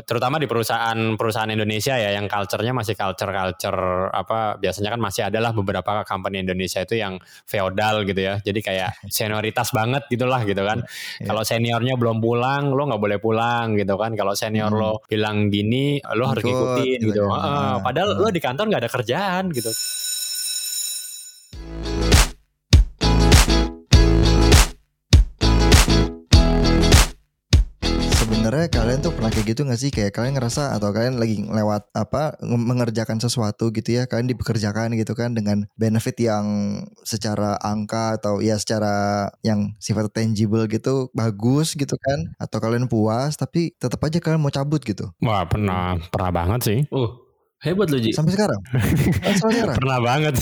terutama di perusahaan-perusahaan Indonesia ya yang culture-nya masih culture-culture apa biasanya kan masih adalah beberapa company Indonesia itu yang feodal gitu ya. Jadi kayak senioritas banget gitulah gitu kan. Yeah. Kalau seniornya belum pulang, lo nggak boleh pulang gitu kan. Kalau senior hmm. lo bilang gini, lo harus ngikutin gitu. Uh, padahal hmm. lo di kantor nggak ada kerjaan gitu. Sebenarnya kalian tuh pernah kayak gitu gak sih? Kayak kalian ngerasa atau kalian lagi lewat apa mengerjakan sesuatu gitu ya kalian dipekerjakan gitu kan dengan benefit yang secara angka atau ya secara yang sifat tangible gitu bagus gitu kan? Atau kalian puas tapi tetap aja kalian mau cabut gitu? Wah pernah pernah banget sih. Uh Hebat loh Ji. Sampai sekarang. sekarang. Pernah banget.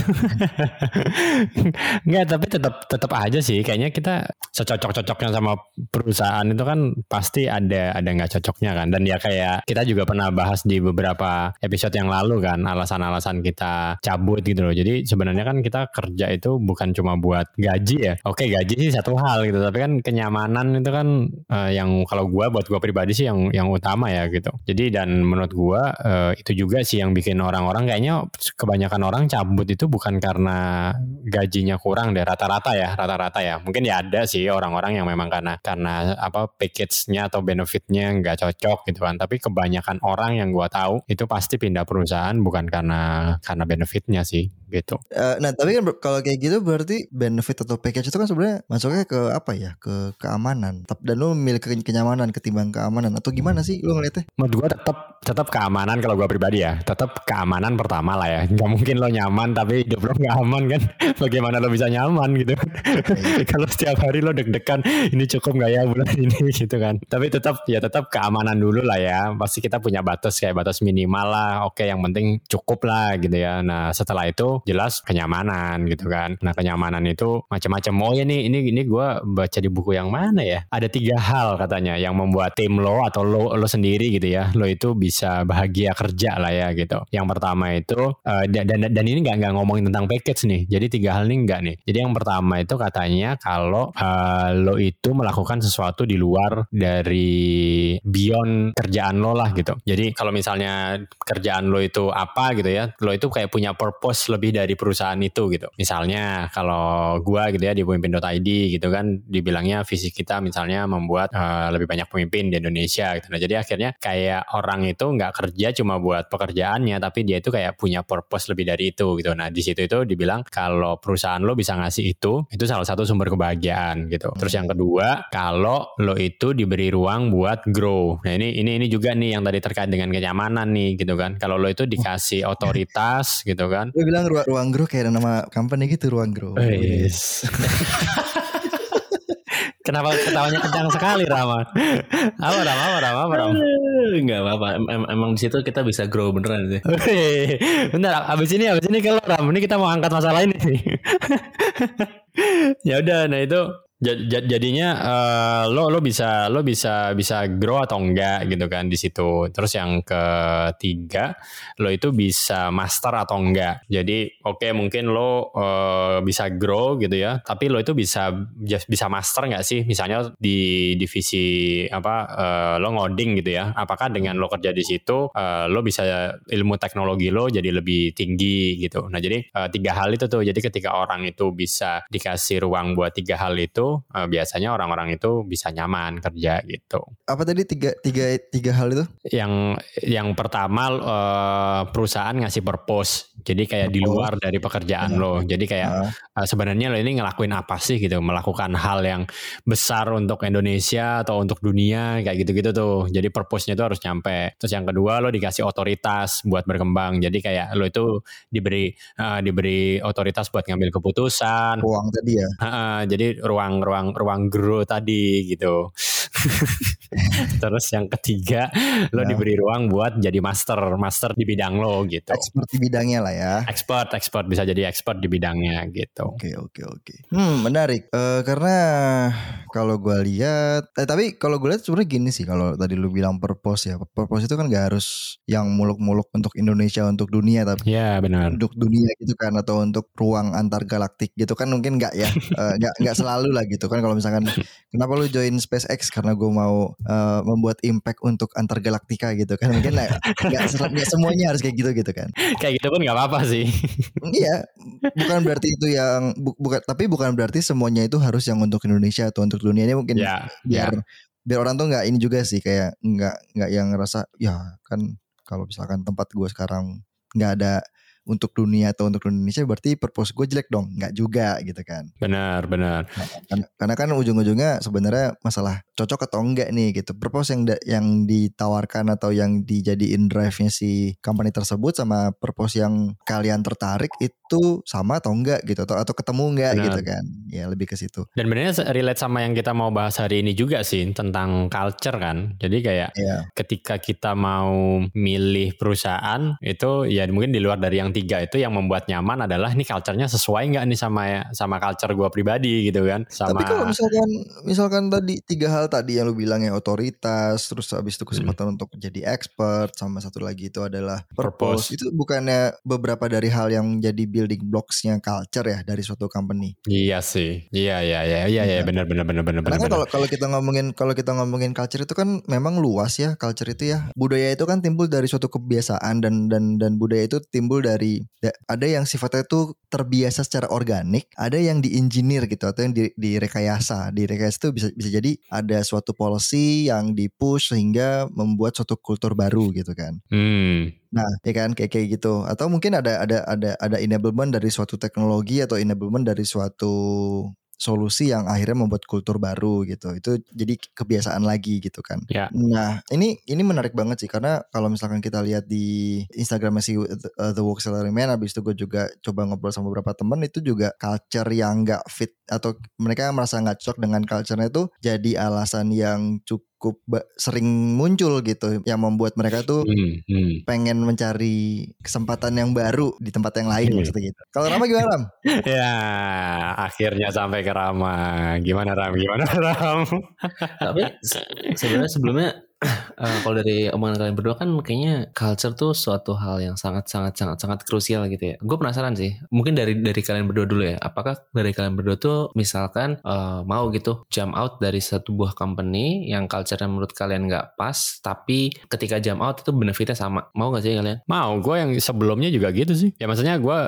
Enggak, tapi tetap tetap aja sih. Kayaknya kita secocok-cocoknya sama perusahaan itu kan pasti ada ada nggak cocoknya kan. Dan ya kayak kita juga pernah bahas di beberapa episode yang lalu kan alasan-alasan kita cabut gitu loh. Jadi sebenarnya kan kita kerja itu bukan cuma buat gaji ya. Oke gaji sih satu hal gitu. Tapi kan kenyamanan itu kan uh, yang kalau gua buat gua pribadi sih yang yang utama ya gitu. Jadi dan menurut gua uh, itu juga sih yang yang bikin orang-orang kayaknya kebanyakan orang cabut itu bukan karena gajinya kurang deh rata-rata ya rata-rata ya. Mungkin ya ada sih orang-orang yang memang karena karena apa package-nya atau benefitnya nggak cocok gitu kan. Tapi kebanyakan orang yang gua tahu itu pasti pindah perusahaan bukan karena karena benefitnya sih gitu. Uh, nah tapi kan kalau kayak gitu berarti benefit atau package itu kan sebenarnya masuknya ke apa ya ke keamanan. Dan lu memilih kenyamanan ketimbang keamanan atau gimana sih lu ngeliatnya? Menurut gua tetap tetap keamanan kalau gua pribadi ya. Tetap keamanan pertama lah ya. Gak mungkin lo nyaman tapi hidup lo gak aman kan. Bagaimana lo bisa nyaman gitu. Okay. kalau setiap hari lo deg-degan ini cukup gak ya bulan ini gitu kan. Tapi tetap ya tetap keamanan dulu lah ya. Pasti kita punya batas kayak batas minimal lah. Oke yang penting cukup lah gitu ya. Nah setelah itu jelas kenyamanan gitu kan. Nah kenyamanan itu macam-macam. Oh ya nih ini ini gue baca di buku yang mana ya? Ada tiga hal katanya yang membuat tim lo atau lo lo sendiri gitu ya. Lo itu bisa bahagia kerja lah ya gitu. Yang pertama itu uh, dan dan ini nggak nggak ngomongin tentang package nih. Jadi tiga hal ini enggak nih. Jadi yang pertama itu katanya kalau uh, lo itu melakukan sesuatu di luar dari beyond kerjaan lo lah gitu. Jadi kalau misalnya kerjaan lo itu apa gitu ya, lo itu kayak punya purpose lebih dari perusahaan itu gitu. Misalnya kalau gua gitu ya di pemimpin.id gitu kan dibilangnya visi kita misalnya membuat uh, lebih banyak pemimpin di Indonesia gitu. Nah jadi akhirnya kayak orang itu nggak kerja cuma buat pekerjaannya tapi dia itu kayak punya purpose lebih dari itu gitu. Nah di situ itu dibilang kalau perusahaan lo bisa ngasih itu itu salah satu sumber kebahagiaan gitu. Terus yang kedua kalau lo itu diberi ruang buat grow. Nah ini ini ini juga nih yang tadi terkait dengan kenyamanan nih gitu kan. Kalau lo itu dikasih otoritas gitu kan. Lo bilang ruang, ruang grow kayak nama company gitu ruang grow. Oh, yes. Kenapa ketawanya kencang sekali Rama? Apa Rama? Apa Rama? Apa Rama? Enggak apa-apa. Em emang di situ kita bisa grow beneran sih. Bentar, abis ini abis ini kalau Rama ini kita mau angkat masalah ini. ya udah, nah itu jadinya uh, lo lo bisa lo bisa bisa grow atau enggak gitu kan di situ. Terus yang ketiga lo itu bisa master atau enggak. Jadi oke okay, mungkin lo uh, bisa grow gitu ya. Tapi lo itu bisa bisa master enggak sih? Misalnya di divisi apa uh, lo ngoding gitu ya. Apakah dengan lo kerja di situ uh, lo bisa ilmu teknologi lo jadi lebih tinggi gitu. Nah jadi uh, tiga hal itu tuh. Jadi ketika orang itu bisa dikasih ruang buat tiga hal itu uh, biasanya orang-orang itu bisa nyaman kerja gitu. Apa tadi tiga tiga tiga hal itu? Yang yang pertama uh, perusahaan ngasih purpose. Jadi kayak di luar dari pekerjaan uh, lo. Jadi kayak uh. Uh, sebenarnya lo ini ngelakuin apa sih gitu? Melakukan hal yang besar untuk Indonesia atau untuk dunia kayak gitu-gitu tuh. Jadi purpose-nya itu harus nyampe. Terus yang kedua lo dikasih otoritas buat berkembang. Jadi kayak lo itu diberi uh, diberi otoritas buat ngambil keputusan. Ruang tadi ya. Uh, jadi ruang-ruang ruang grow tadi gitu. Terus yang ketiga lo ya. diberi ruang buat jadi master, master di bidang lo gitu. Expert di bidangnya lah ya. Expert, expert bisa jadi expert di bidangnya gitu. Oke, oke, oke. Hmm, menarik. Uh, karena kalau gue lihat, eh, tapi kalau gue lihat sebenarnya gini sih kalau tadi lu bilang purpose ya. Purpose itu kan gak harus yang muluk-muluk untuk Indonesia, untuk dunia, tapi ya benar. Untuk dunia gitu kan atau untuk ruang antar galaktik gitu kan mungkin nggak ya, uh, nggak nggak selalu lah gitu kan kalau misalkan kenapa lu join SpaceX karena gue mau uh, membuat impact untuk antar galaktika gitu kan. Mungkin nggak semuanya harus kayak gitu gitu kan. Kayak gitu pun nggak apa-apa sih. Iya bukan berarti itu yang bu, bukan tapi bukan berarti semuanya itu harus yang untuk Indonesia atau untuk dunia. Ini mungkin ya, biar ya. biar orang tuh nggak ini juga sih kayak nggak nggak yang ngerasa ya kan kalau misalkan tempat gue sekarang nggak ada untuk dunia atau untuk Indonesia berarti purpose gue jelek dong. Nggak juga gitu kan. Benar benar. Nah, karena, karena kan ujung-ujungnya sebenarnya masalah cocok atau enggak nih gitu. Purpose yang yang ditawarkan atau yang dijadiin drive-nya si company tersebut sama purpose yang kalian tertarik itu sama atau enggak gitu atau atau ketemu enggak benar. gitu kan. Ya lebih ke situ. Dan benernya relate sama yang kita mau bahas hari ini juga sih tentang culture kan. Jadi kayak yeah. ketika kita mau milih perusahaan itu ya mungkin di luar dari yang tiga itu yang membuat nyaman adalah nih culture-nya sesuai nggak nih sama sama culture gue pribadi? gitu kan sama tapi kalau misalkan misalkan tadi tiga hal tadi yang lu bilang ya otoritas terus habis itu kesempatan hmm. untuk jadi expert sama satu lagi itu adalah purpose. purpose. Itu bukannya beberapa dari hal yang jadi building blocks-nya culture ya dari suatu company? Iya sih. Iya iya iya iya iya benar benar benar benar karena kan kalau kalau kita ngomongin kalau kita ngomongin culture itu kan memang luas ya culture itu ya. Budaya itu kan timbul dari suatu kebiasaan dan dan dan budaya itu timbul dari dari ada yang sifatnya itu terbiasa secara organik, ada yang diinjinir gitu atau yang di, direkayasa. Direkayasa itu bisa bisa jadi ada suatu policy yang dipush sehingga membuat suatu kultur baru gitu kan. Hmm. Nah, ya kan kayak kayak gitu. Atau mungkin ada ada ada ada enablement dari suatu teknologi atau enablement dari suatu solusi yang akhirnya membuat kultur baru gitu. Itu jadi kebiasaan lagi gitu kan. Ya. Nah, ini ini menarik banget sih karena kalau misalkan kita lihat di Instagram si uh, The Work Salary Man habis itu gue juga coba ngobrol sama beberapa temen itu juga culture yang gak fit atau mereka merasa nggak cocok dengan culture-nya itu jadi alasan yang cukup cukup sering muncul gitu yang membuat mereka tuh hmm, hmm. pengen mencari kesempatan yang baru di tempat yang lain hmm. maksudnya gitu. Kalau Rama gimana Ram? ya akhirnya sampai ke Rama. Gimana Ram? Gimana Ram? Tapi sebenarnya sebelumnya uh, kalau dari omongan kalian berdua kan kayaknya culture tuh suatu hal yang sangat sangat sangat sangat krusial gitu ya. Gue penasaran sih. Mungkin dari dari kalian berdua dulu ya. Apakah dari kalian berdua tuh misalkan uh, mau gitu jump out dari satu buah company yang culture yang menurut kalian nggak pas, tapi ketika jump out itu benefitnya sama. Mau gak sih kalian? Mau. Gue yang sebelumnya juga gitu sih. Ya maksudnya gue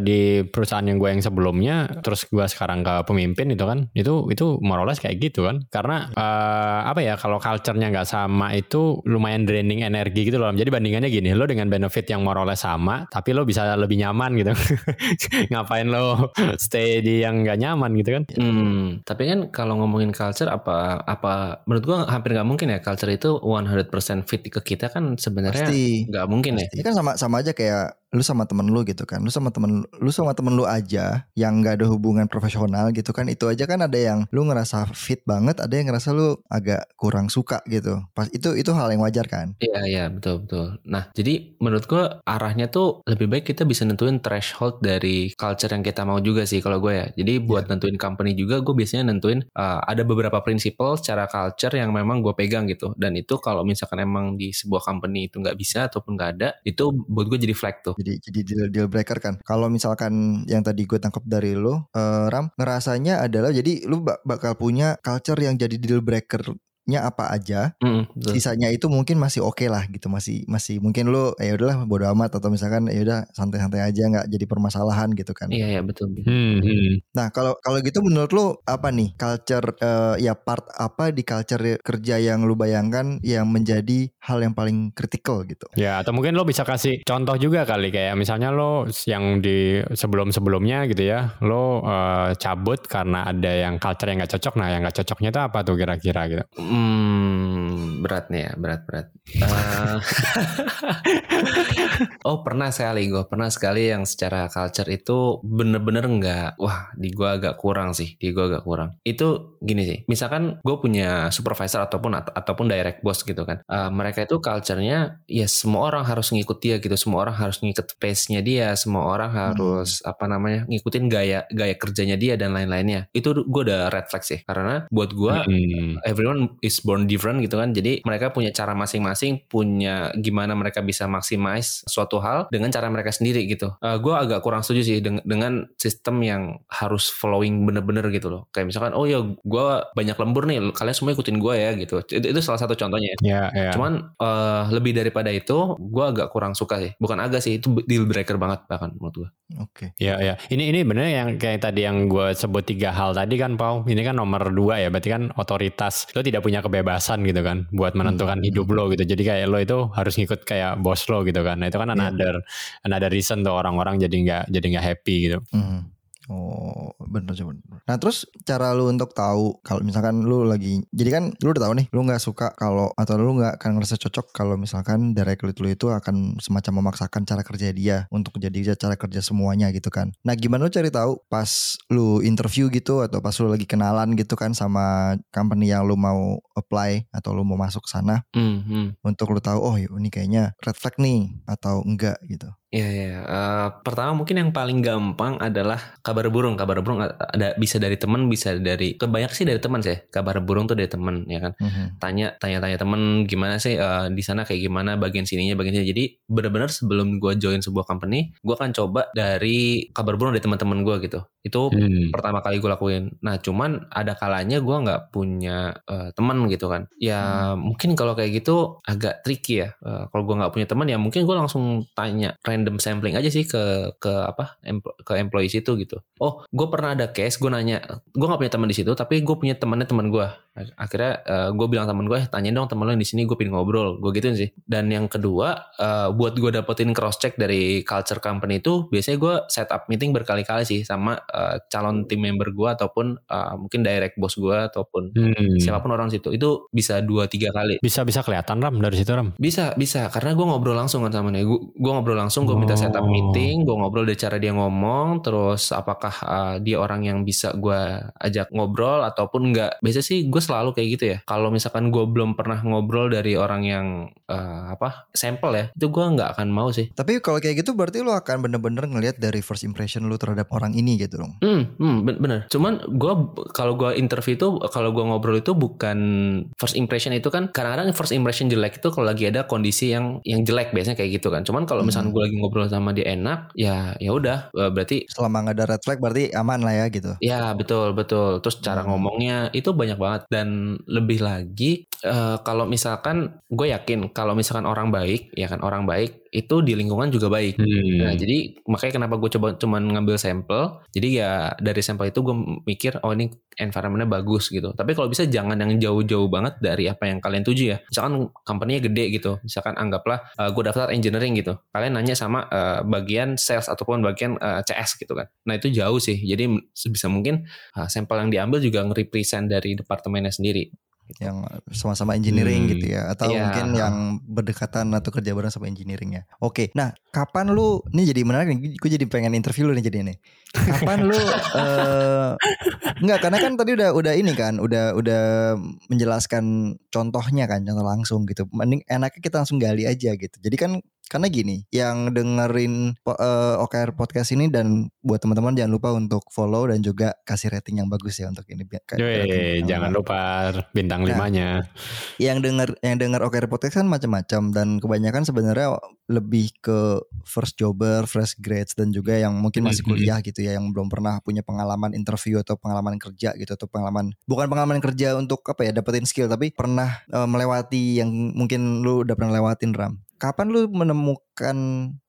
di perusahaan yang gue yang sebelumnya, terus gue sekarang ke pemimpin itu kan, itu itu more kayak gitu kan. Karena uh, apa ya kalau culture-nya nggak sama sama itu lumayan draining energi gitu loh. Jadi bandingannya gini, lo dengan benefit yang more sama, tapi lo bisa lebih nyaman gitu. Ngapain lo stay di yang gak nyaman gitu kan? Hmm, tapi kan kalau ngomongin culture apa apa menurut gua hampir nggak mungkin ya culture itu 100% fit ke kita kan sebenarnya nggak mungkin ya. Pasti. ya. Ini kan sama sama aja kayak lu sama temen lu gitu kan. Lu sama temen lu sama temen lu aja yang nggak ada hubungan profesional gitu kan. Itu aja kan ada yang lu ngerasa fit banget ada yang ngerasa lu agak kurang suka gitu. Pas itu itu hal yang wajar kan? Iya iya betul betul. Nah jadi menurut gua arahnya tuh lebih baik kita bisa nentuin threshold dari culture yang kita mau juga sih kalau gue ya. Jadi buat yeah. nentuin company juga gue biasanya nentuin uh, ada beberapa prinsipal secara culture yang memang gue pegang gitu. Dan itu kalau misalkan emang di sebuah company itu nggak bisa ataupun nggak ada itu buat gue jadi flag tuh jadi jadi deal deal breaker kan. Kalau misalkan yang tadi gue tangkap dari lo uh, Ram ngerasanya adalah jadi lu bakal punya culture yang jadi deal breaker nya apa aja, mm, sisanya itu mungkin masih oke okay lah gitu, masih masih mungkin lo ya udahlah bodo amat atau misalkan ya udah santai-santai aja nggak jadi permasalahan gitu kan. Iya iya betul. Hmm, hmm. Nah kalau kalau gitu menurut lo apa nih culture uh, ya part apa di culture kerja yang lu bayangkan yang menjadi hal yang paling kritikal gitu? Ya atau mungkin lo bisa kasih contoh juga kali kayak misalnya lo yang di sebelum-sebelumnya gitu ya, lo uh, cabut karena ada yang culture yang nggak cocok, nah yang nggak cocoknya itu apa tuh kira-kira gitu? Hmm, Hmm, berat nih ya, berat berat. Uh, oh pernah sekali gue pernah sekali yang secara culture itu bener-bener nggak, wah di gue agak kurang sih, di gue agak kurang. Itu gini sih, misalkan gue punya supervisor ataupun ataupun direct boss gitu kan, uh, mereka itu culture-nya ya semua orang harus ngikut dia gitu, semua orang harus ngikut pace-nya dia, semua orang harus hmm. apa namanya ngikutin gaya gaya kerjanya dia dan lain-lainnya. Itu gue udah red flag sih, karena buat gue hmm. everyone is born different gitu kan. Jadi mereka punya cara masing-masing, punya gimana mereka bisa maximize suatu hal dengan cara mereka sendiri gitu. Uh, gue agak kurang setuju sih dengan, dengan sistem yang harus following bener-bener gitu loh. Kayak misalkan, oh ya gue banyak lembur nih, kalian semua ikutin gue ya gitu. Itu, itu salah satu contohnya. Ya, ya. Cuman uh, lebih daripada itu, gue agak kurang suka sih. Bukan agak sih, itu deal breaker banget bahkan menurut gue. Oke. Ya ya. Ini ini bener yang kayak tadi yang gue sebut tiga hal tadi kan Pau. Ini kan nomor dua ya. Berarti kan otoritas. Lo tidak punya kebebasan gitu kan. Buat menentukan Hmm. hidup lo gitu. Jadi kayak lo itu harus ngikut kayak bos lo gitu kan. Nah itu kan Iya. another another reason tuh orang-orang jadi nggak jadi nggak happy gitu. Mhm. Oh bener sih bener. Nah terus cara lu untuk tahu kalau misalkan lu lagi jadi kan lu udah tahu nih lu nggak suka kalau atau lu nggak akan ngerasa cocok kalau misalkan direct lead lu itu akan semacam memaksakan cara kerja dia untuk jadi cara kerja semuanya gitu kan. Nah gimana lu cari tahu pas lu interview gitu atau pas lu lagi kenalan gitu kan sama company yang lu mau apply atau lu mau masuk sana Hmm, hmm. untuk lu tahu oh ini kayaknya red flag nih atau enggak gitu. Iya, iya. Eh, pertama mungkin yang paling gampang adalah kabar burung. Kabar burung ada bisa dari teman, bisa dari kebanyak sih dari teman sih. Kabar burung tuh dari teman, ya kan. Mhm. Tanya, tanya-tanya temen gimana sih eh, di sana kayak gimana bagian sininya, bagian sini. Jadi benar-benar sebelum gue join sebuah company, gue akan coba dari kabar burung dari teman-teman gue gitu. Itu Hmm. pertama kali gue lakuin. Nah, cuman ada kalanya gue nggak punya eh, teman gitu kan. Ya mungkin kalau kayak gitu agak tricky ya. Eh, kalau gue nggak punya teman ya mungkin gue langsung tanya random sampling aja sih ke ke apa ke employees itu gitu. Oh, gue pernah ada case gue nanya, gue nggak punya teman di situ, tapi gue punya temannya teman gue. Akhirnya gue bilang teman gue, tanya dong teman lo yang di sini, gue pengen ngobrol, gue gituin sih. Dan yang kedua, eh, buat gue dapetin cross check dari culture company itu, biasanya gue set up meeting berkali-kali sih sama eh, calon tim member gue ataupun eh, mungkin direct boss gue ataupun Hmm. siapa pun orang situ. Itu bisa dua tiga kali. Bisa bisa kelihatan ram dari situ ram. Bisa, bisa. Karena gue ngobrol langsung kan sama dia. Gue ngobrol langsung, gue minta setup Oh. meeting, gue ngobrol dari cara dia ngomong, terus apakah uh, dia orang yang bisa gue ajak ngobrol ataupun enggak. Biasa sih gue selalu kayak gitu ya. Kalau misalkan gue belum pernah ngobrol dari orang yang uh, apa sampel ya, itu gue nggak akan mau sih. Tapi kalau kayak gitu berarti lu akan bener-bener ngelihat dari first impression lu terhadap orang ini gitu dong. Hmm, hmm ben- bener. Cuman gue kalau gue interview itu, kalau gue ngobrol itu bukan first impression itu kan kadang-kadang first impression jelek itu kalau lagi ada kondisi yang yang jelek biasanya kayak gitu kan. Cuman kalau misalnya Hmm. gue lagi ngobrol sama dia enak, ya ya udah eh, berarti Selama nggak ada red flag berarti aman lah ya gitu. ya betul betul. Terus cara Hmm. ngomongnya itu banyak banget dan lebih lagi eh, kalau misalkan gue yakin kalau misalkan orang baik ya kan orang baik itu di lingkungan juga baik. Hmm. Nah, jadi makanya kenapa gue coba cuman ngambil sampel. Jadi ya dari sampel itu gue mikir oh ini environmentnya bagus gitu. Tapi kalau bisa jangan yang jauh-jauh banget dari apa yang kalian tuju ya. Misalkan company-nya gede gitu. Misalkan anggaplah gue daftar engineering gitu. Kalian nanya sama eh, bagian sales ataupun bagian eh, CS gitu kan. Nah itu jauh sih. Jadi sebisa mungkin eh, sampel yang diambil juga nge-represent dari departemennya sendiri. Yang sama-sama engineering Hmm. gitu ya atau Iya. mungkin yang berdekatan atau kerja bareng sama engineeringnya. Oke, nah kapan lu ini jadi menarik nih, gue jadi pengen interview lu nih jadi nih. Kapan lu eh enggak karena kan tadi udah udah ini kan, udah udah menjelaskan contohnya kan, contoh langsung gitu. Mending enaknya kita langsung gali aja gitu. Jadi kan karena gini, yang dengerin po- eh, OKR podcast ini dan buat teman-teman jangan lupa untuk follow dan juga kasih rating yang bagus ya untuk ini. Yoi, jangan lupa bintang Nah, limanya. yang denger yang denger OKR podcast kan macam-macam dan kebanyakan sebenarnya lebih ke first jobber, fresh grads dan juga yang mungkin masih Mhm. kuliah gitu ya yang belum pernah punya pengalaman interview atau pengalaman kerja gitu atau pengalaman bukan pengalaman kerja untuk apa ya dapetin skill tapi pernah eh, melewati yang mungkin lu udah pernah lewatin Ram. Kapan lu menemukan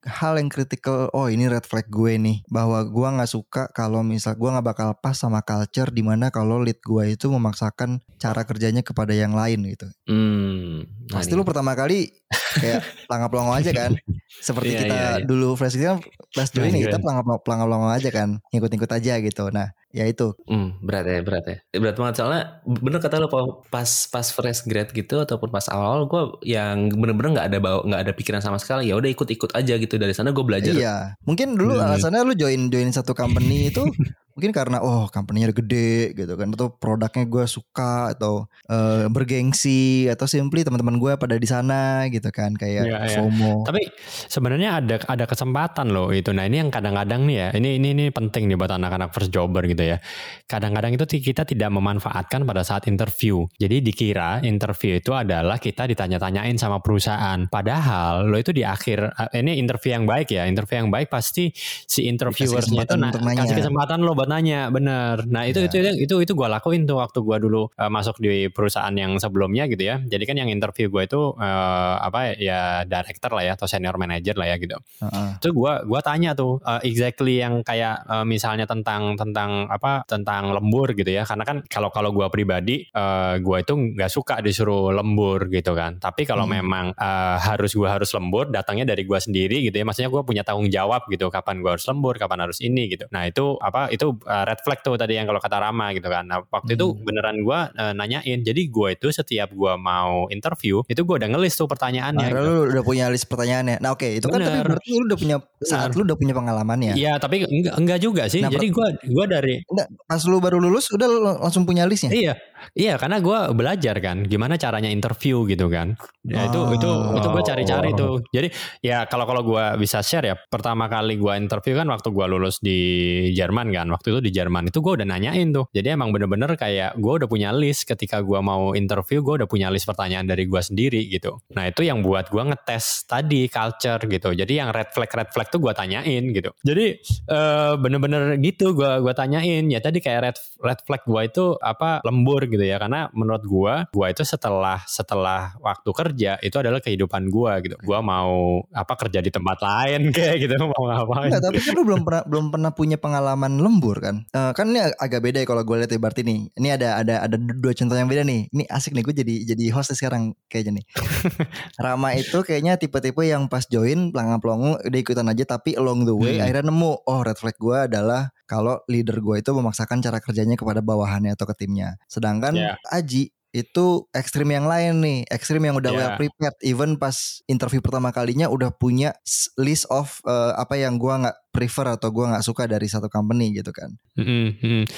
hal yang kritikal? Oh ini red flag gue nih bahwa gua nggak suka kalau misal gua nggak bakal pas sama culture di mana kalau lead gue itu memaksakan cara kerjanya kepada yang lain gitu. Hmm. nah Pasti ini. lu pertama kali kayak pelangap-pelongo aja kan. Seperti Iya, kita iya, iya. dulu fresh kan pas join Iya, nih kita iya. pelangap- pelangap-pelongo aja kan. Ngikut-ngikut aja gitu. Nah ya itu. Hmm, berat ya, berat ya. Berat banget soalnya bener kata lo pas pas fresh grad gitu ataupun pas awal gue yang bener-bener nggak ada bawa nggak ada pikiran sama sekali ya udah ikut-ikut aja gitu dari sana gue belajar. Iya. Mungkin dulu Hmm. alasannya lu join join satu company itu mungkin karena oh company-nya gede gitu kan atau produknya gue suka atau uh, bergengsi atau simply teman-teman gue pada di sana gitu kan kayak iya. FOMO. Tapi sebenarnya ada ada kesempatan loh itu. Nah ini yang kadang-kadang nih ya, ini ini ini penting nih buat anak-anak first jobber gitu ya. Kadang-kadang itu kita tidak memanfaatkan pada saat interview. Jadi dikira interview itu adalah kita ditanya-tanyain sama perusahaan. Padahal lo itu di akhir eh, ini interview yang baik ya. Interview yang baik pasti si interviewersnya itu kesempatan na- untuk nanya. kasih kesempatan lo buat nanya, bener. Nah itu Iya. itu itu itu itu gue lakuin tuh waktu gue dulu eh, masuk di perusahaan yang sebelumnya gitu ya. Jadi kan yang interview gue itu eh, apa ya director lah ya atau senior manager lah ya gitu. Heeh. Itu gua gua tanya tuh uh, exactly yang kayak uh, misalnya tentang tentang apa tentang lembur gitu ya. Karena kan kalau kalau gua pribadi uh, gua itu nggak suka disuruh lembur gitu kan. Tapi kalau Hmm. memang uh, harus gua harus lembur datangnya dari gua sendiri gitu ya. Maksudnya gua punya tanggung jawab gitu kapan gua harus lembur, kapan harus ini gitu. Nah, itu apa itu uh, red flag tuh tadi yang kalau kata Rama gitu kan. Nah, waktu itu Hmm. beneran gua uh, nanyain. Jadi gua itu setiap gua mau interview itu gua udah ngelis tuh pertanyaannya. Padahal gitu. lu udah punya list pertanyaannya. Nah oke itu kan tapi Bener. berarti lu udah punya saat Bener. lu udah punya pengalamannya. Iya, tapi enggak enggak juga sih. Nah, Jadi gua gua dari Enggak, pas lu baru lulus udah langsung punya listnya. Iya, iya karena gua belajar kan gimana caranya interview gitu kan. Ya, itu itu Oh. itu gue cari-cari tuh. Jadi ya kalau kalau gua bisa share ya pertama kali gua interview kan waktu gua lulus di Jerman kan. Waktu itu di Jerman itu gua udah nanyain tuh. Jadi emang bener-bener kayak gua udah punya list ketika gua mau interview gua udah punya list pertanyaan dari gua sendiri gitu. Nah itu yang buat gua ngetes tadi culture gitu. Jadi yang red flag red flag tuh gua tanyain gitu. Jadi eh, bener-bener gitu gua gua tanyain ya tadi kayak red red flag gua itu apa lembur gitu ya karena menurut gua gua itu setelah setelah waktu kerja itu adalah kehidupan gua gitu gua mau apa kerja di tempat lain kayak gitu mau ngapain Enggak, tapi kan lu belum pernah belum pernah punya pengalaman lembur kan? Eh, kan ini ag- agak beda ya kalau gue lihat ya berarti nih. Ini ada ada ada dua contoh yang beda nih. Ini asik nih gue jadi jadi host sekarang kayaknya nih. Rama itu kayaknya tipe-tipe yang pas join pelanggan-pelongo udah ikutan aja tapi along the way Hmm. akhirnya nemu oh red flag gue adalah kalau leader gue itu memaksakan cara kerjanya kepada bawahannya atau ke timnya. Sedangkan Ya. Aji itu ekstrim yang lain nih, ekstrim yang udah Ya. well prepared. Even pas interview pertama kalinya udah punya list of eh, apa yang gua nggak prefer atau gua nggak suka dari satu company gitu kan. Mm.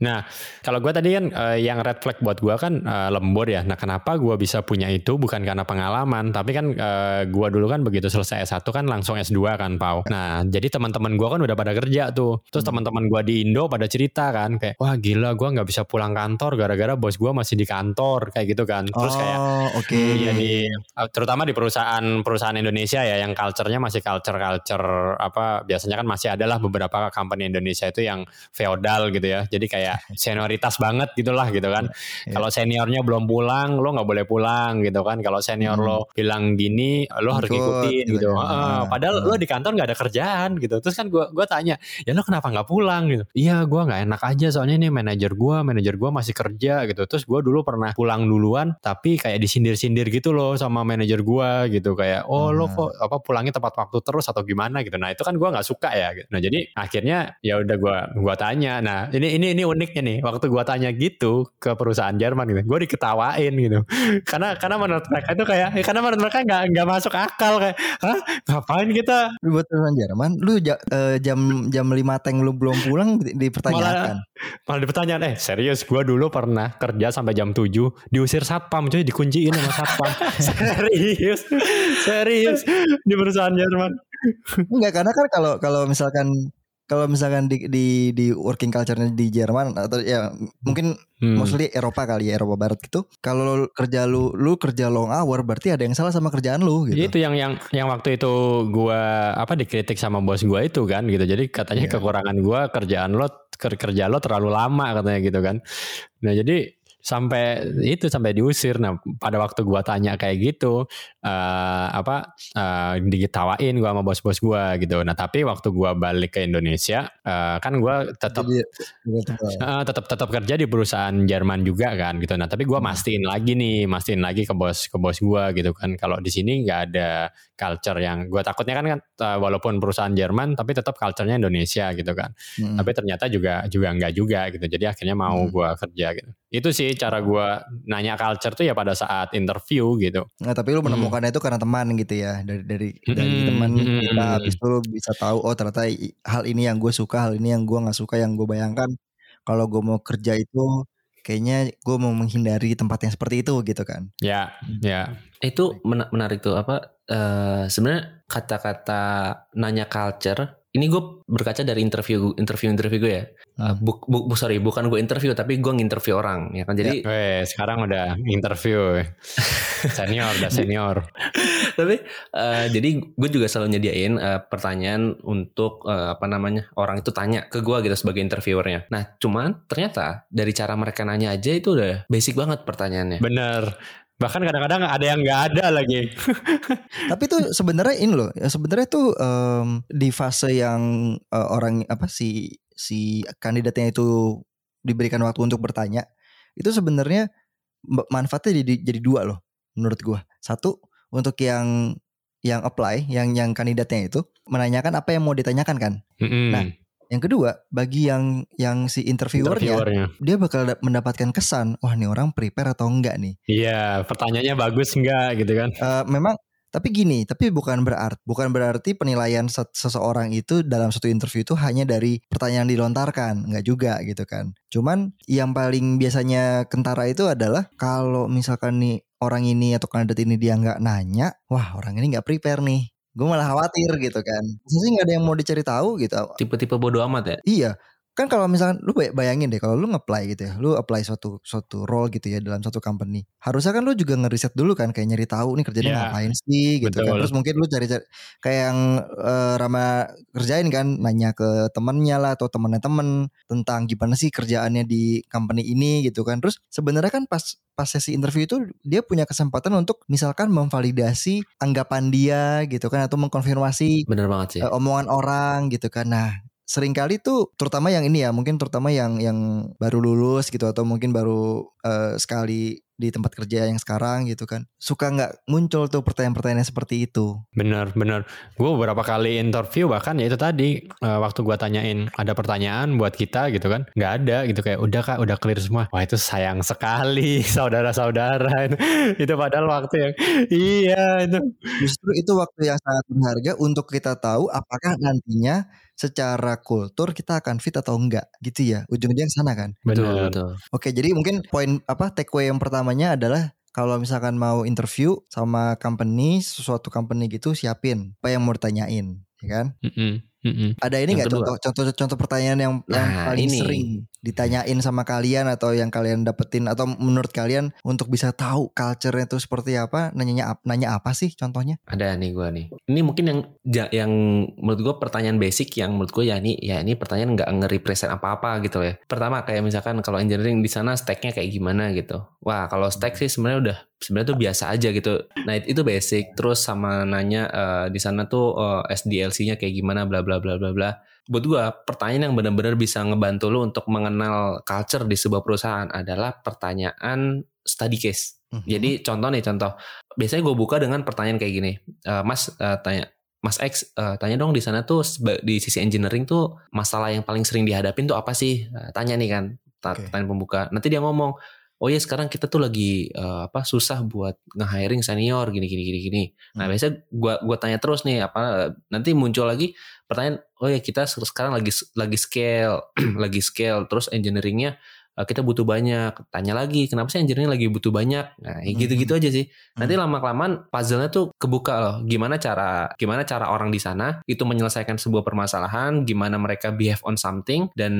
Nah, kalau gue tadi kan eh, yang red flag buat gue kan eh, lembur ya. Nah, kenapa gue bisa punya itu bukan karena pengalaman, tapi kan eh, gue dulu kan begitu selesai S1 kan langsung S2 kan, Pau. Nah, jadi teman-teman gue kan udah pada kerja tuh. Terus Hmm. teman-teman gue di Indo pada cerita kan kayak, wah gila gue nggak bisa pulang kantor gara-gara bos gue masih di kantor kayak gitu kan. Terus kayak oh oke. Iya di terutama di perusahaan perusahaan Indonesia ya yang culture-nya masih culture culture apa biasanya kan masih adalah beberapa company Indonesia itu yang feodal gitu ya. Jadi kayak senioritas banget gitulah gitu kan. Iya. Kalau seniornya belum pulang, lo nggak boleh pulang gitu kan. Kalau senior Hmm. lo bilang gini, lo harus Ikut, ngikutin gitu gitu. Ah, padahal ah. lo di kantor nggak ada kerjaan gitu. Terus kan gua gua tanya, ya lo kenapa nggak pulang gitu? Iya, gua nggak enak aja soalnya ini manajer gua, manajer gua masih kerja gitu. Terus gua dulu pernah pulang duluan, tapi kayak disindir-sindir gitu loh sama manajer gua gitu kayak, oh lo Ah. kok apa pulangnya tepat waktu terus atau gimana gitu. Nah itu kan gua nggak suka ya. Gitu. Nah jadi akhirnya ya udah gua gua tanya. Nah ini ini ini uniknya nih. Waktu gua tanya gitu ke perusahaan Jerman gitu, gua diketawain gitu. karena karena menurut mereka itu kayak, karena menurut mereka nggak nggak masuk akal kayak, hah ngapain kita Lu buat perusahaan Jerman, lu ja- eh, jam jam 5 teng lu belum pulang di- dipertanyakan. malah dipertanyaan eh serius gua dulu pernah kerja sampai jam 7 diusir satpam cuy dikunciin sama satpam serius serius di perusahaan Jerman Enggak karena kan kalau kalau misalkan kalau misalkan di di di working culture-nya di Jerman atau ya mungkin Hmm. mostly Eropa kali ya Eropa Barat gitu. Kalau lu kerja lu lu kerja long hour berarti ada yang salah sama kerjaan lu gitu. itu yang yang yang waktu itu gua apa dikritik sama bos gua itu kan gitu. Jadi katanya Iya. kekurangan gua kerjaan lo ker- kerja lo terlalu lama katanya gitu kan. Nah, jadi sampai itu sampai diusir. Nah, pada waktu gua tanya kayak gitu eh apa eh diketawain gua sama bos-bos gua gitu. Nah, tapi waktu gua balik ke Indonesia eh, kan gua tetap. Eh, tetap tetap kerja di perusahaan Jerman juga kan gitu. Nah tapi gua Hmm. mastiin lagi nih, mastiin lagi ke bos ke bos gua gitu kan. Kalau di sini nggak ada culture yang gua takutnya kan kan walaupun perusahaan Jerman tapi tetap culture-nya Indonesia gitu kan. Hmm. Tapi ternyata juga juga nggak juga gitu. Jadi akhirnya mau Hmm. gua kerja gitu. Itu sih sih cara gua nanya culture tuh ya pada saat interview gitu. Nah, tapi lu menemukannya itu karena teman gitu ya. Dari dari dari Hmm, teman hmm, kita hmm. habis itu lu bisa tahu oh ternyata hal ini yang gue suka, hal ini yang gue nggak suka yang gue bayangkan kalau gue mau kerja itu kayaknya gue mau menghindari tempat yang seperti itu gitu kan. Ya, ya. Itu mena- menarik tuh apa eh sebenarnya kata-kata nanya culture ini gue berkaca dari interview interview interview gue ya. Eh, Hmm. bu, bu- bu- sorry bukan gue interview tapi gue nginterview orang ya kan jadi Weh, sekarang udah interview. senior, udah senior. tapi eh, jadi gue juga selalu nyediain eh, pertanyaan untuk eh, apa namanya orang itu tanya ke gue gitu sebagai interviewernya. Nah cuman ternyata dari cara mereka nanya aja itu udah basic banget pertanyaannya. Bener. Bahkan kadang-kadang ada yang nggak ada lagi. Tapi tuh sebenarnya ini loh, ya sebenarnya tuh em, di fase yang eh, orang apa si si kandidatnya itu diberikan waktu untuk bertanya, itu sebenarnya ma- manfaatnya jadi jadi dua loh menurut gua. Satu untuk yang yang apply, yang yang kandidatnya itu menanyakan apa yang mau ditanyakan kan. Mm-mm. Nah, Yang kedua, bagi yang yang si interviewernya, Interviewernya. dia bakal da- mendapatkan kesan, wah nih orang prepare atau enggak nih. Iya, pertanyaannya bagus nggak gitu kan? Eh, memang tapi gini, tapi bukan berarti bukan berarti penilaian se- seseorang itu dalam satu interview itu hanya dari pertanyaan dilontarkan, nggak juga gitu kan. Cuman yang paling biasanya kentara itu adalah kalau misalkan nih orang ini atau kandidat ini dia nggak nanya, wah orang ini nggak prepare nih. Gue malah khawatir gitu kan. Masa sih nggak ada yang mau dicari tahu gitu. Tipe-tipe bodoh amat ya. Iya. Kan kalau misalkan lu bay- bayangin deh kalau lu nge-apply gitu ya, lu apply suatu suatu role gitu ya dalam suatu company. Harusnya kan lu juga ngeriset dulu kan kayak nyari tahu nih kerjanya Iya, ngapain sih gitu kan. betul. Terus mungkin lu cari-cari kayak yang eh, Rama kerjain kan nanya ke temennya lah atau temennya temen tentang gimana sih kerjaannya di company ini gitu kan. Terus sebenarnya kan pas pas sesi interview itu dia punya kesempatan untuk misalkan memvalidasi anggapan dia gitu kan atau mengkonfirmasi Bener banget sih. eh, omongan orang gitu kan. Nah, sering kali tuh terutama yang ini ya, mungkin terutama yang yang baru lulus gitu atau mungkin baru eh, sekali di tempat kerja yang sekarang gitu kan. Suka nggak muncul tuh pertanyaan-pertanyaan seperti itu. Bener, bener. Gue beberapa kali interview bahkan ya itu tadi eh, waktu gue tanyain ada pertanyaan buat kita gitu kan, nggak ada gitu kayak udah kak, udah clear semua. Wah itu sayang sekali saudara-saudara itu. itu padahal waktu yang iya itu. Justru itu waktu yang sangat berharga untuk kita tahu apakah nantinya secara kultur kita akan fit atau enggak gitu ya. Ujung-ujungnya ke sana kan. betul betul. Oke, jadi mungkin poin apa takeaway yang pertamanya adalah kalau misalkan mau interview sama company, sesuatu company gitu siapin apa yang mau ditanyain, ya kan? Mm-mm, mm-mm. Ada ini Yang nggak kedua. contoh contoh contoh pertanyaan yang, yang Nah, paling ini. sering ditanyain sama kalian atau yang kalian dapetin atau menurut kalian untuk bisa tahu culture-nya itu seperti apa? Nanyanya nanya apa sih contohnya? Ada nih gue nih. Ini mungkin yang yang menurut gue pertanyaan basic yang menurut gue ya ini ya ini pertanyaan nggak nge-represent apa-apa gitu ya. Pertama kayak misalkan kalau engineering di sana stacknya kayak gimana gitu. Wah kalau stack sih sebenarnya udah sebenarnya tuh biasa aja gitu. Nah itu basic. Terus sama nanya eh, di sana tuh eh, SDLC-nya kayak gimana bla bla bla bla bla. Buat gue pertanyaan yang benar-benar bisa ngebantu lo untuk mengenal culture di sebuah perusahaan adalah pertanyaan study case. Mhm. Jadi contoh nih contoh. Biasanya gue buka dengan pertanyaan kayak gini. Eh, Mas eh, tanya Mas X eh, tanya dong di sana tuh di sisi engineering tuh masalah yang paling sering dihadapin tuh apa sih? Tanya nih kan pertanyaan pembuka. Nanti dia ngomong, "Oh iya sekarang kita tuh lagi eh, apa susah buat nge-hiring senior gini gini gini gini." Nah, Hmm. biasanya gua gua tanya terus nih apa nanti muncul lagi pertanyaan, "Oh ya kita sekarang lagi lagi scale, lagi scale terus engineeringnya kita butuh banyak." Tanya lagi, "Kenapa sih engineering lagi butuh banyak?" Nah, ya gitu-gitu aja sih. Nanti lama kelamaan puzzle-nya tuh kebuka loh. Gimana cara gimana cara orang di sana itu menyelesaikan sebuah permasalahan, gimana mereka behave on something dan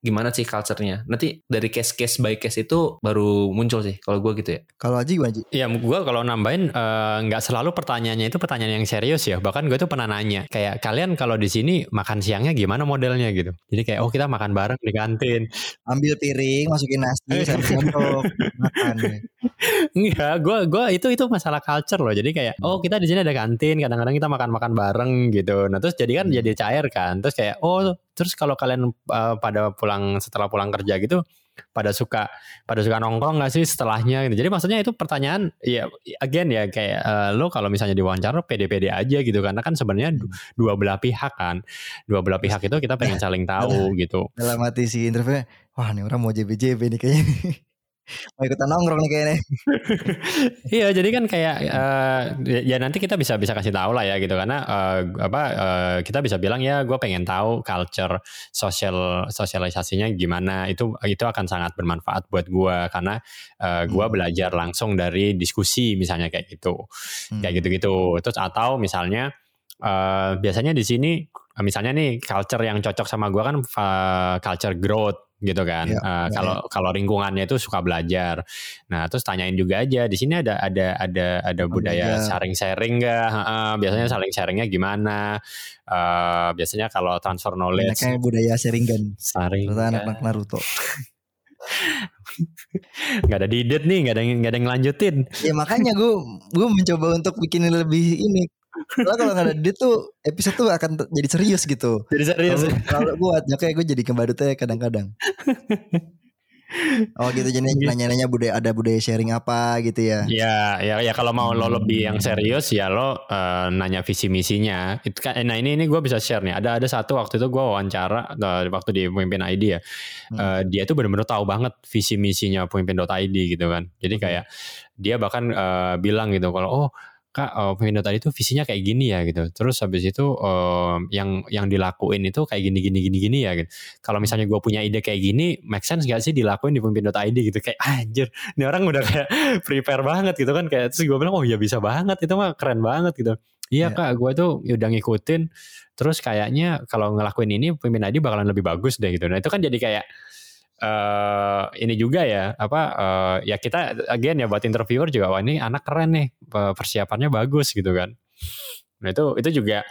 gimana sih culture-nya. Nanti dari case-case by case itu baru muncul sih kalau gue gitu ya. Kalau Aji gimana Ji? Ya gue kalau nambahin eh, nggak selalu pertanyaannya itu pertanyaan yang serius ya. Bahkan gue tuh pernah nanya kayak kalian kalau di sini makan siangnya gimana modelnya gitu. Jadi kayak oh kita makan bareng di kantin. Ambil piring, masukin nasi, sambil sendok, makan. ya. Enggak, gue gua itu itu masalah culture loh. Jadi kayak oh kita di sini ada kantin, kadang-kadang kita makan-makan bareng gitu. Nah terus jadi kan jadi cair kan. Terus kayak oh terus kalau kalian uh, pada pulang setelah pulang kerja gitu pada suka pada suka nongkrong nggak sih setelahnya gitu. Jadi maksudnya itu pertanyaan ya again ya kayak uh, lo kalau misalnya diwawancara pede-pede aja gitu karena kan sebenarnya du- dua belah pihak kan. Dua belah pihak itu kita pengen saling tahu gitu. Dalam hati si interviewnya, wah nih orang mau JBJB nih kayaknya. Mau ikutan nongkrong nih kayaknya. iya, jadi kan kayak uh, ya nanti kita bisa bisa kasih tahu lah ya gitu karena uh, apa uh, kita bisa bilang ya gue pengen tahu culture sosial sosialisasinya gimana itu itu akan sangat bermanfaat buat gue karena uh, gue hmm. belajar langsung dari diskusi misalnya kayak gitu hmm. kayak gitu gitu terus atau misalnya uh, biasanya di sini misalnya nih culture yang cocok sama gue kan uh, culture growth gitu kan. Ya, uh, kalau ya. kalau lingkungannya itu suka belajar. Nah, terus tanyain juga aja di sini ada ada ada ada oh, budaya ya. sharing-sharing enggak? Uh, biasanya saling sharingnya gimana? Uh, biasanya kalau transfer knowledge. Kayak budaya sharing kan. Sharing. anak-anak Naruto. nggak ada didet nih, nggak ada nggak ada yang lanjutin. Ya makanya gue gue mencoba untuk bikin lebih ini Soalnya kalau nggak ada dia tuh episode tuh akan jadi serius gitu. Jadi serius. Kalau gue kayak gue jadi kembadutnya kadang-kadang. Oh gitu jadi iya. nanya-nanya budaya ada budaya sharing apa gitu ya. Ya, ya ya kalau mau lo lebih yang serius ya lo uh, nanya visi misinya. Itu kan nah ini ini gue bisa share nih. Ada ada satu waktu itu gue wawancara uh, waktu di pemimpin ID ya. Hmm. Uh, dia tuh benar-benar tahu banget visi misinya pemimpin.id gitu kan. Jadi hmm. kayak dia bahkan uh, bilang gitu kalau oh kak uh, Pemindo tadi itu visinya kayak gini ya gitu. Terus habis itu uh, yang yang dilakuin itu kayak gini gini gini gini ya gitu. Kalau misalnya gue punya ide kayak gini make sense gak sih dilakuin di pemimpin.id gitu? Kayak anjir ini orang udah kayak prepare banget gitu kan. Kayak terus gue bilang oh ya bisa banget itu mah keren banget gitu. Iya yeah. kak gue tuh udah ngikutin terus kayaknya kalau ngelakuin ini pemimpin ID bakalan lebih bagus deh gitu. Nah itu kan jadi kayak uh, ini juga ya apa uh, ya kita again ya buat interviewer juga wah ini anak keren nih persiapannya bagus gitu kan. Nah itu itu juga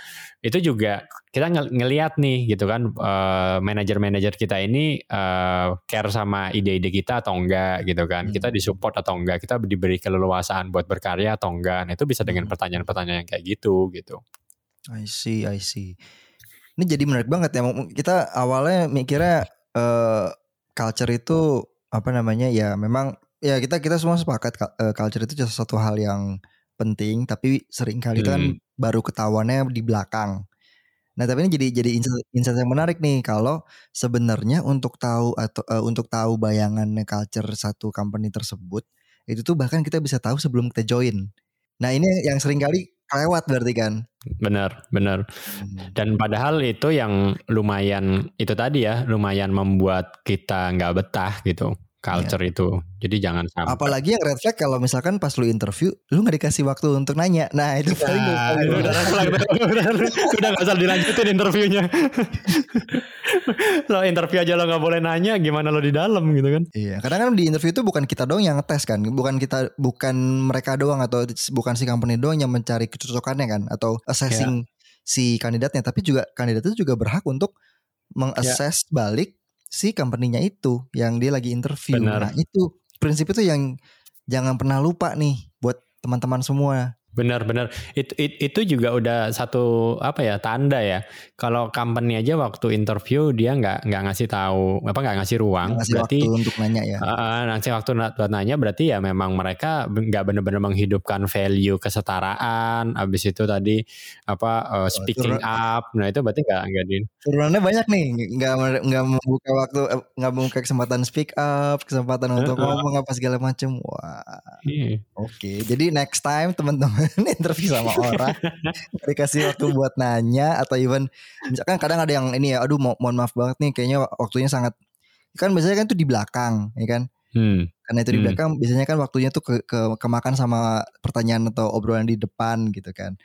itu juga kita ng ngelihat nih gitu kan uh, manajer-manajer kita ini uh, care sama ide-ide kita atau enggak gitu kan. Hmm. kita disupport atau enggak kita diberi keleluasaan buat berkarya atau enggak. Nah itu bisa dengan hmm. pertanyaan-pertanyaan yang kayak gitu gitu. I see I see. Ini jadi menarik banget ya kita awalnya mikirnya uh, culture itu apa namanya ya memang ya kita kita semua sepakat uh, culture itu satu hal yang penting tapi sering kali hmm. kan baru ketahuannya di belakang. Nah tapi ini jadi jadi insight yang menarik nih kalau sebenarnya untuk tahu atau uh, untuk tahu bayangan culture satu company tersebut itu tuh bahkan kita bisa tahu sebelum kita join. Nah ini yang sering kali kelewat berarti kan. Benar, benar. Hmm. Dan padahal itu yang lumayan itu tadi ya, lumayan membuat kita nggak betah gitu culture yeah. itu. Jadi jangan sampai. Apalagi yang red flag kalau misalkan pas lu interview, lu nggak dikasih waktu untuk nanya. Nah itu paling nah, udah, udah, udah, udah gak usah dilanjutin interviewnya. lo interview aja lo nggak boleh nanya, gimana lo di dalam gitu kan? Iya, karena kan di interview itu bukan kita doang yang ngetes kan, bukan kita, bukan mereka doang atau bukan si company doang yang mencari kecocokannya kan, atau assessing yeah. si kandidatnya, tapi juga kandidat itu juga berhak untuk mengakses yeah. balik si company-nya itu yang dia lagi interview. Benar. Nah, itu prinsip itu yang jangan pernah lupa nih buat teman-teman semua. Benar-benar itu itu juga udah satu apa ya tanda ya. Kalau company aja waktu interview dia nggak nggak ngasih tahu apa nggak ngasih ruang. Ngasih berarti waktu untuk nanya ya. Uh, ngasih waktu buat nanya berarti ya memang mereka nggak benar-benar menghidupkan value kesetaraan. Habis itu tadi apa uh, speaking oh, up. Nah itu berarti nggak nggak di turunannya banyak nih nggak nggak membuka waktu eh, nggak membuka kesempatan speak up kesempatan untuk uh, ngomong apa segala macam wah. Iya. oke okay. jadi next time teman-teman interview sama orang dikasih waktu buat nanya atau even misalkan kadang ada yang ini ya aduh mo mohon maaf banget nih kayaknya waktunya sangat kan biasanya kan itu di belakang ya kan hmm. karena itu di hmm. belakang biasanya kan waktunya tuh ke, ke kemakan sama pertanyaan atau obrolan di depan gitu kan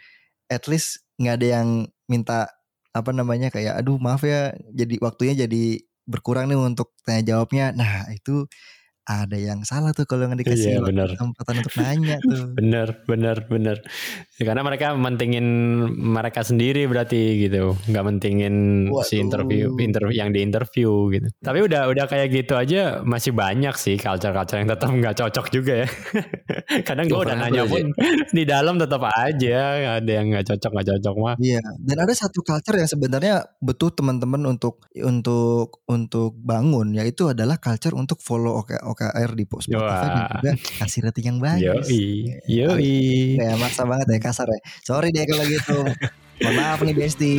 at least nggak ada yang minta apa namanya kayak aduh maaf ya jadi waktunya jadi berkurang nih untuk tanya jawabnya nah itu ada yang salah tuh kalau nggak dikasih iya, bener. kesempatan untuk nanya tuh. bener, bener, bener. Ya, karena mereka mentingin mereka sendiri berarti gitu, nggak mentingin Waduh. si interview, interview yang di interview gitu. Tapi udah udah kayak gitu aja masih banyak sih culture-culture yang tetap nggak cocok juga ya. Kadang gue udah nanya pun di dalam tetap aja ada yang nggak cocok nggak cocok mah. Iya. Dan ada satu culture yang sebenarnya betul teman-teman untuk untuk untuk bangun yaitu adalah culture untuk follow oke oke OKR di Spotify dan juga kasih rating yang bagus. Yoi, yoi. Ya maksa banget ya kasar ya. Sorry deh kalau gitu. Mohon maaf nih Besti.